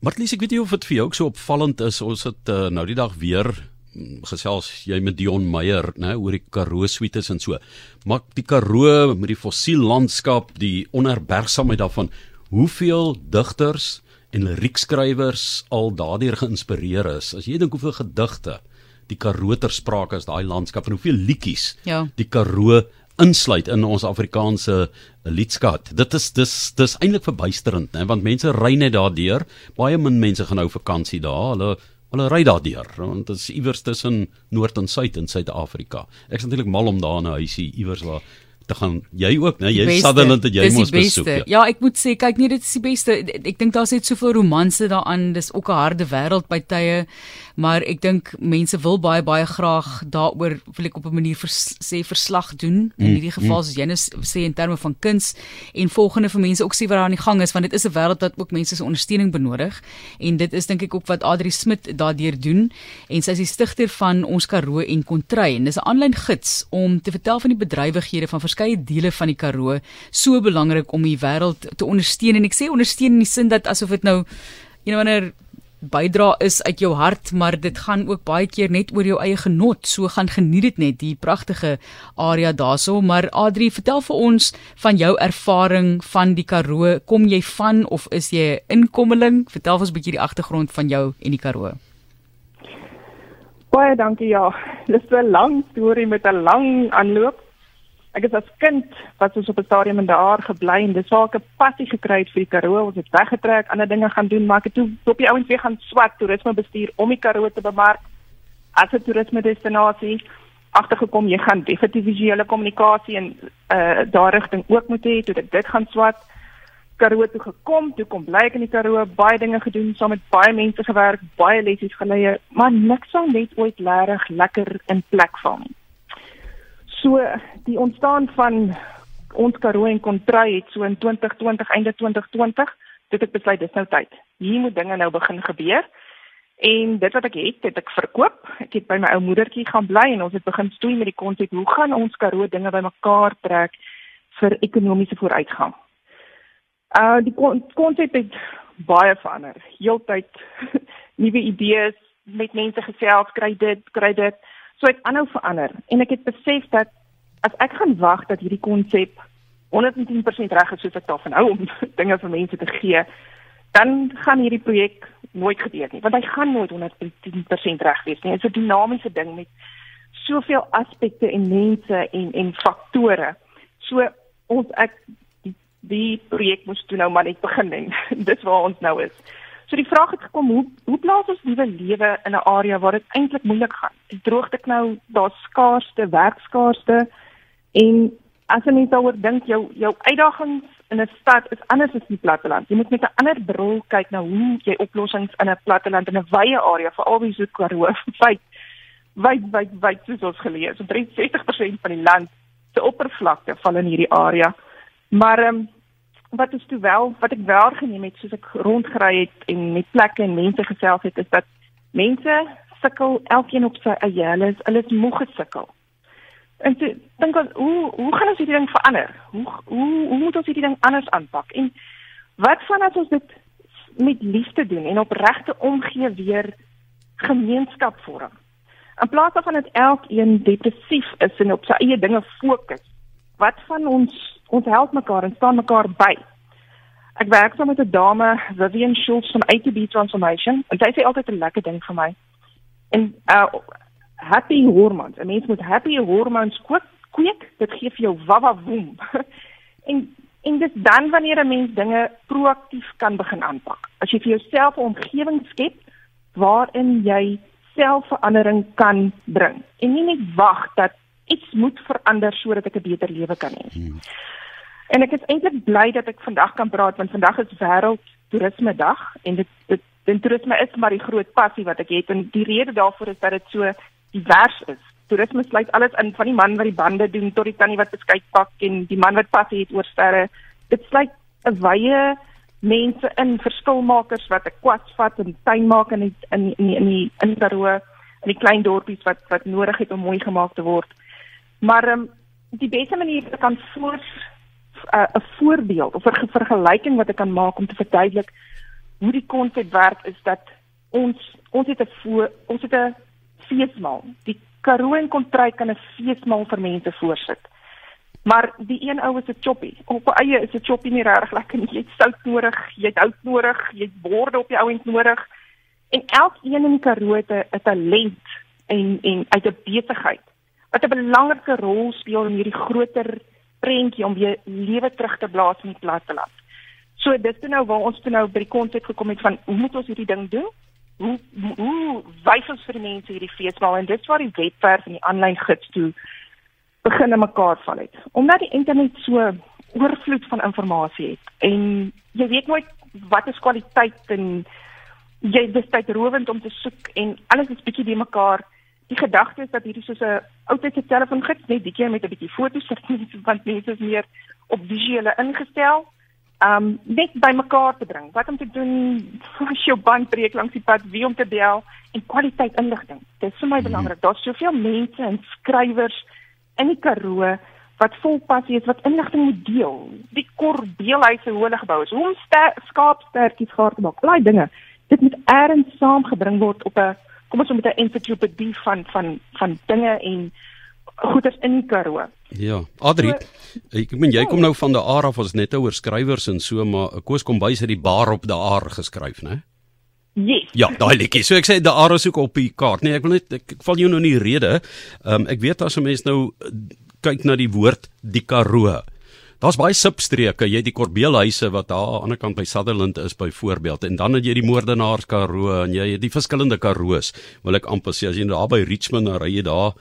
Marlies, ek weet nie of dit vir jou ook so opvallend is ons het uh, nou die dag weer mm, gesels jy met Dion Meyer, né, oor die Karoo suites en so. Maar die Karoo met die fossiel landskap, die onherbergsaamheid daarvan, hoeveel digters en liriekskrywers al daardeur geïnspireer is. As jy dink hoeveel gedigte die Karoo ter sprake is, daai landskap en hoeveel liedjies Ja. die Karoo insluit in ons Afrikaanse liedskap. Dit is dis dis eintlik verbuisterend, né, want mense ry net daardeur. Baie min mense gaan nou vakansie daar. Hulle hulle ry daardeur want dit is iewers tussen noord en suid in Suid-Afrika. Ek is natuurlik mal om daar 'n huisie iewers waar te gaan. Jy ook, né? Jy. Sutherland het jy mos besoek. beste. Ja, ek moet sê, kyk nie, dit is die beste. Ek dink daar's net soveel romanse daaraan. Dis ook 'n harde wêreld by tye, maar ek dink mense wil baie baie graag daaroor wil ek op 'n manier vers, sê verslag doen. In Mm, hierdie geval soos jy nou sê in terme van kuns en volgende vir mense ook sê wat daar aan die gang is, want dit is 'n wêreld wat ook mense se ondersteuning benodig en dit is dink ek ook wat Adri Smit daardeur doen en sy is die stigter van ons Karoo en Kontry en dis 'n aanlyn gids om te vertel van die bedrywighede van verskeie dele van die Karoo so belangrik om die wêreld te ondersteun. En ek sê ondersteun in die sin dat asof dit nou een of ander bydra is uit jou hart maar dit gaan ook baie keer net oor jou eie genot. So gaan geniet dit net die pragtige area daarso. Maar Adri vertel vir ons van jou ervaring van die Karoo. Kom jy van of is jy 'n inkomeling vertel ons 'n bietjie die agtergrond van jou en die Karoo. Baie dankie ja. Dis 'n lang storie met 'n lang aanloop. Ek is as kind wat ons op 'n stadium in daar gebly en dis waar ek 'n passie gekry het vir die Karoo. Ons het weggetrek, ander dinge gaan doen, maar ek het toe op die ouens weer gaan swat toerisme bestuur om die Karoo te bemark as 'n toerisme destinasie. Agtergekom jy gaan definitief visuele kommunikasie en uh daar rigting ook moet hê toe dit gaan swat. Karoo toe gekom, toe kom bly ek in die Karoo, baie dinge gedoen, saam met baie mense gewerk, baie lessies geleer, maar niks sal net ooit regtig lekker in plek val nie. So die ontstaan van ons Karoo en Kontry het so in 2020 einde 2020 dit ek besluit dis nou tyd. Hier moet dinge nou begin gebeur. En dit wat ek het, het ek verkoop. Ek het by my ou moedertjie gaan bly en ons het begin stoei met die konsep hoe gaan ons Karoo dinge bymekaar trek vir ekonomiese vooruitgang. Uh die kon- konsep het baie verander. Heeltyd nuwe idees met mense gesels, kry dit, kry dit. So het aanhou verander en ek het besef dat as ek gaan wag dat hierdie konsep 110% reg is soos ek daarvan hou om dinge vir mense te gee, dan gaan hierdie projek nooit gebeur nie, want hy gaan nooit 110% reg wees nie. Dit is 'n dinamiese ding met soveel aspekte en mense en en faktore. So ons ek die, die projek moes toe nou maar net begin en dis waar ons nou is. So die vraag het gekom hoe hoe plaas ons nuwe lewe in 'n area waar dit eintlik moeilik gaan. Die droogte nou, daar's skaarste, werkskaarste en as jy net daaroor dink jou jou uitdagings in 'n stad is anders as in die platteland. Jy moet met 'n ander bril kyk na hoe jy oplossings in 'n platteland in 'n wye area veral wie so Karoo wyd wyd wyd wyd soos ons gelees. Omtrent 60% van die land se oppervlakte val in hierdie area. Maar ehm um, wat is toe wel wat ek wel geneem het soos ek rondgery het en met plekke en mense gesels het is dat mense sukkel elkeen op sy eie. Hulle is hulle is moeg gesukkel. En toe dink ons hoe hoe gaan ons hierdie ding verander? Hoe hoe hoe moet ons hierdie ding anders aanpak? En wat van as ons dit met liefde doen en opregte omgee weer gemeenskap vorm? In plaas daarvan dat elkeen depressief is en op sy eie dinge fokus, wat van ons ons help mekaar en staan mekaar by? Ek werk saam met 'n dame, Vivian Schultz van ATB Transformation, en sy sê altyd 'n lekker ding vir my. En uh happy hormones. 'n Mens moet happy hormones kweek, kweek. Dit gee vir jou wawa woem. en en dis dan wanneer 'n mens dinge proaktief kan begin aanpak. As jy vir jouself 'n omgewing skep waarin jy selfverandering kan bring en nie net wag dat iets moet verander sodat ek 'n beter lewe kan hê. Hmm. En ek is eintlik bly dat ek vandag kan praat want vandag is wêreld toerisme dag en dit dit en toerisme is maar die groot passie wat ek het en die rede daarvoor is dat dit so divers is. Toerisme sluit alles in van die man wat die bande doen tot die tannie wat beskuit pak en die man wat passie het oor sterre. Dit sluit 'n wye mense in verskilmakers wat 'n kwas vat en tuin maak in die, in in in die in Karoo in die klein dorpies wat wat nodig het om mooi gemaak te word. Maar um, die beste manier om kan voor 'n uh, voorbeeld of 'n vergelyking wat ek kan maak om te verduidelik hoe die konsep werk is dat ons ons het 'n ons het 'n feesmaal. Die Karoo en Kontryk kan 'n feesmaal vir mense voorsit. Maar die een ou is 'n choppie. Op eie is 'n choppie nie regtig lekker nie. Jy het sout nodig, jy het hout nodig, jy het borde op die ou end nodig. En elkeen in die Karoo het 'n talent en en uit 'n besigheid wat 'n belangrike rol speel in hierdie groter prentjie om weer lewe terug te blaas in die platteland. So dis toe nou waar ons toe nou by die konsep gekom het van hoe moet ons hierdie ding doen? Hoe hoe wys ons vir mense hierdie feesmaal en dit waar die webwerf en die aanlyn gids toe begin in mekaar val het. Omdat die internet so oorvloed van inligting het en jy weet nooit wat is kwaliteit en jy dis tyd rowend om te soek en alles is bietjie die mekaar die gedagte is dat hierdie soos 'n oudtydse telefoongids net die keer met 'n bietjie foto's want mense is meer op visuele ingestel. Um net by mekaar te bring. Wat om te doen as jou band breek langs die pad, wie om te bel en kwaliteit inligting. Dit is vir my mhm. belangrik. Daar's soveel mense en skrywers in die Karoo wat vol passie is wat inligting moet deel. Die korbeelhuise hoe hulle gebou is, hoe om skaapstertjies gaar te maak. Daai dinge. Dit moet eers saamgebring word op 'n kom ons met 'n ensiklopedie van van van dinge en goeders in Karoo. Ja, Adri, so, ek meen jy kom nou van die aard af ons net oor skrywers en so maar Koos kom bys uit die bar op die aard geskryf, né? Yes. Ja, daai liedjie. So ek sê die aard soek op die kaart. Nee, ek wil net ek, ek val jou nou nie rede. Ehm um, ek weet as 'n mens nou kyk na die woord die Karoo. Daar's baie substreke. Jy het die Korbeelhuise wat daar aan die ander kant by Sutherland is byvoorbeeld en dan het jy die Moordenaars Karoo en jy het die verskillende Karoo's. Wil ek amper sê as jy daar by Richmond ry jy daar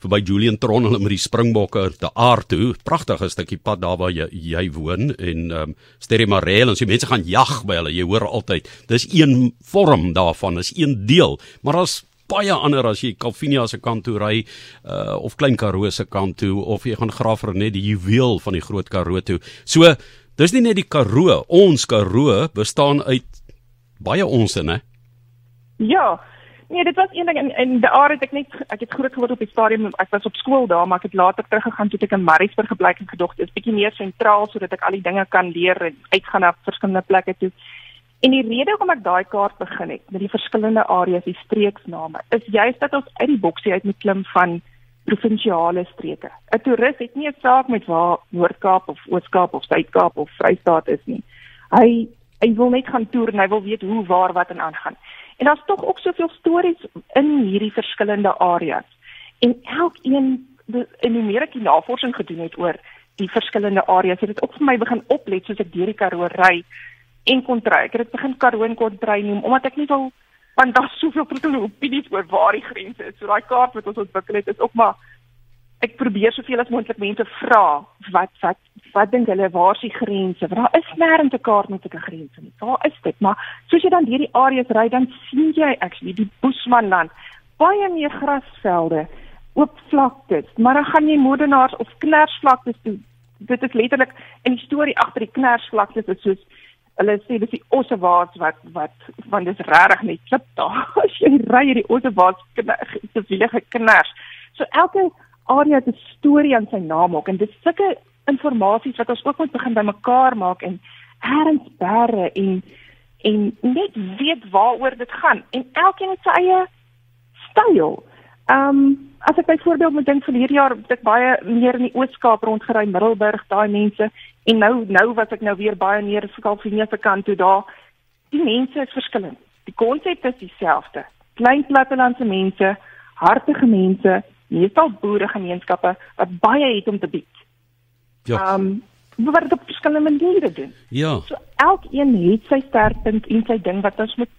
verby Julian Tron hulle met die Springbokke te aard toe. Pragtige stukkie pad daar waar jy jy woon en ehm um, Sterre Marel en so mense gaan jag by hulle. Jy hoor altyd. Dis een vorm daarvan, is een deel. Maar as baie ander as jy Calvinia se kant toe ry uh, of Klein Karoo se kant toe of jy gaan graaf vir net die juweel van die Groot Karoo toe. So dis nie net die Karoo, ons Karoo bestaan uit baie ons in hè. Ja. Nee, dit was een ding en en die aard het ek net ek het groot geword op die stadium ek was op skool daar maar ek het later teruggegaan toe ek in Mariesburg gebly het en gedog dit is bietjie meer sentraal sodat ek al die dinge kan leer en uitgaan na verskillende plekke toe. En die rede hoekom ek daai kaart begin het met die verskillende areas, die streeksname, is juist dat ons uit die boksie uit moet klim van provinsiale streke. 'n Toerist het nie 'n saak met waar Noord-Kaap of Oos-Kaap of Suid-Kaap of Vrystaat is nie. Hy hy wil net gaan toer en hy wil weet hoe, waar, wat en aangaan. En daar's tog ook soveel stories in hierdie verskillende areas. En elkeen en hoe meer ek die navorsing gedoen het oor die verskillende areas, het dit ook vir my begin oplet soos ek deur die Karoo ry en kontry. Ek het dit begin Karoo en kontry noem omdat ek nie wil want daar's soveel verskillende opinies oor waar die grense is. So daai kaart wat ons ontwikkel het is ook maar ek probeer soveel as moontlik mense vra wat wat wat dink hulle waar is die grense? Want daar is nêrens 'n kaart met 'n grens nie. Waar is dit? Maar soos jy dan hierdie areas ry dan sien jy actually die Boesmanland baie meer grasvelde oop vlaktes, maar dan gaan jy modenaars of knersvlaktes toe. Dit is letterlik in die storie agter die knersvlaktes is soos hulle sê dis die ossewaards wat wat van dis regtig net klip daar. As jy ry hierdie ossewaards se wiele geknars. So elke area het 'n storie aan sy naam ook en dis sulke inligting wat ons ook moet begin bymekaar maak en herens berre en en net weet waaroor dit gaan. En elkeen het sy eie styl. Ehm um, as ek byvoorbeeld moet dink vir hierdie jaar het ek baie meer in die Oos-Kaap rondgery, Middelburg, daai mense en nou nou was ek nou weer baie meer vir Kalvinia se kant toe daar. Die mense is verskillend. Die konsep is dieselfde. Klein plattelandse mense, hartige mense, meestal boeregemeenskappe wat baie het om te bied. Ja. Ehm um, wat dit op verskillende maniere doen. Ja. So elkeen het sy sterkpunt en sy ding wat ons moet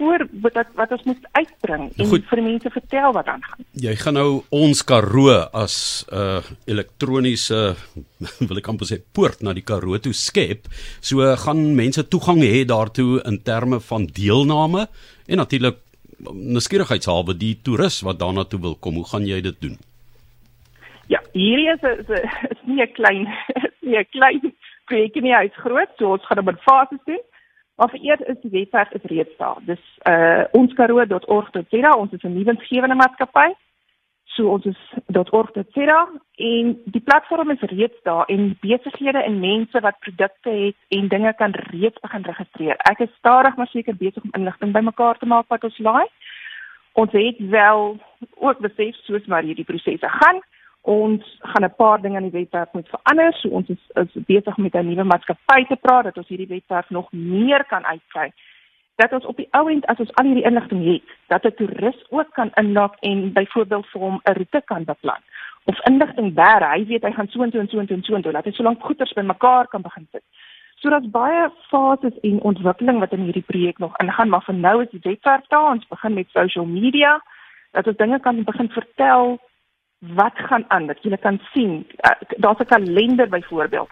voor wat wat ons moet uitbring en Goed. vir mense vertel wat aangaan. Jy gaan nou ons Karoo as 'n uh, elektroniese wil ek amper sê poort na die Karoo toe skep. So gaan mense toegang hê daartoe in terme van deelname en natuurlik nuuskierigheidshalwe die toerist wat daarna toe wil kom. Hoe gaan jy dit doen? Ja, hierdie is 'n is nie 'n klein nie 'n klein projekie nie, hy's groot. So ons gaan dit met fases doen. Maar vir eers is die webwerf is reeds daar. Dis uh onskaroo.org.za. Ons is 'n nuwensgewende maatskappy. So ons is .org.za en die platform is reeds daar en besighede en mense wat produkte het en dinge kan reeds begin registreer. Ek is stadig maar seker besig om inligting bymekaar te maak wat ons laai. Ons het wel ook besef soos maar hierdie prosesse gaan. Ons gaan 'n paar dinge aan die webwerf moet verander. So ons is, is besig met 'n nuwe maatskappy te praat dat ons hierdie webwerf nog meer kan uitbrei. Dat ons op die ou end as ons al hierdie inligting het, dat 'n toerist ook kan inlog en byvoorbeeld vir hom 'n roete kan beplan of inligting bære. Hy weet hy gaan so en so en so en so en so, hy so lank goeders bymekaar kan begin sit. So daar's baie fases en ontwikkeling wat in hierdie projek nog ingaan, maar vir nou is die webwerf daar. Ons begin met social media dat ons dinge kan begin vertel wat gaan aan dat jy kan sien uh, daar's 'n kalender byvoorbeeld.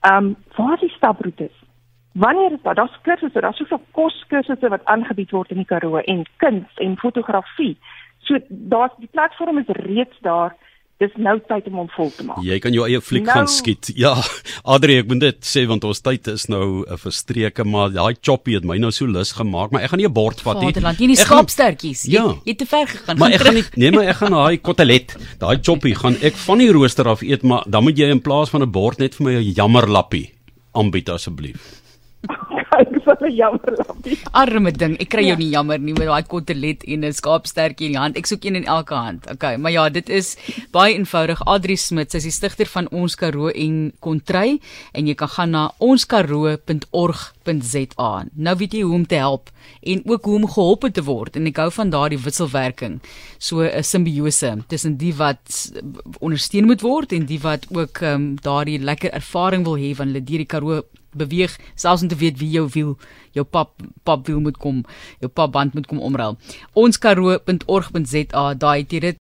Ehm um, waar is die staproetes? Wanneer is daar daar's kursusse, daar's soveel koskursusse wat aangebied word in die Karoo en kuns en fotografie. So daar's die platform is reeds daar dis nou tyd om hom vol te maak. Jy kan jou eie fliek nou, gaan skiet. Ja, Adri, ek moet dit sê want ons tyd is nou 'n uh, verstreke, maar daai choppie het my nou so lus gemaak, maar ek gaan nie 'n bord vat nie. Vaderland, jy nie skaapstertjies. Jy, ja, jy te ver gegaan. Maar ek gaan nie nee, maar ek gaan daai kotelet, daai choppie gaan ek van die rooster af eet, maar dan moet jy in plaas van 'n bord net vir my 'n jammerlappie aanbied asseblief ek sal jammer lappie. Arme ding, ek kry jou nie jammer nie met daai kotelet en 'n skaapstertjie in die hand. Ek soek een in elke hand. Okay, maar ja, dit is baie eenvoudig. Adri Smit, sy is die stigter van Ons Karoo en Kontry en jy kan gaan na onskaroo.org.za. Nou weet jy hoe om te help en ook hoe om gehelp te word en ek hou van daardie wisselwerking. So 'n simbiose tussen die wat ondersteun moet word en die wat ook um, daardie lekker ervaring wil hê van hulle deur die Karoo beweeg selfs om te weet wie jou wiel jou pap pap wiel moet kom jou pap band moet kom omruil. Ons karoo.org.za daai het jy dit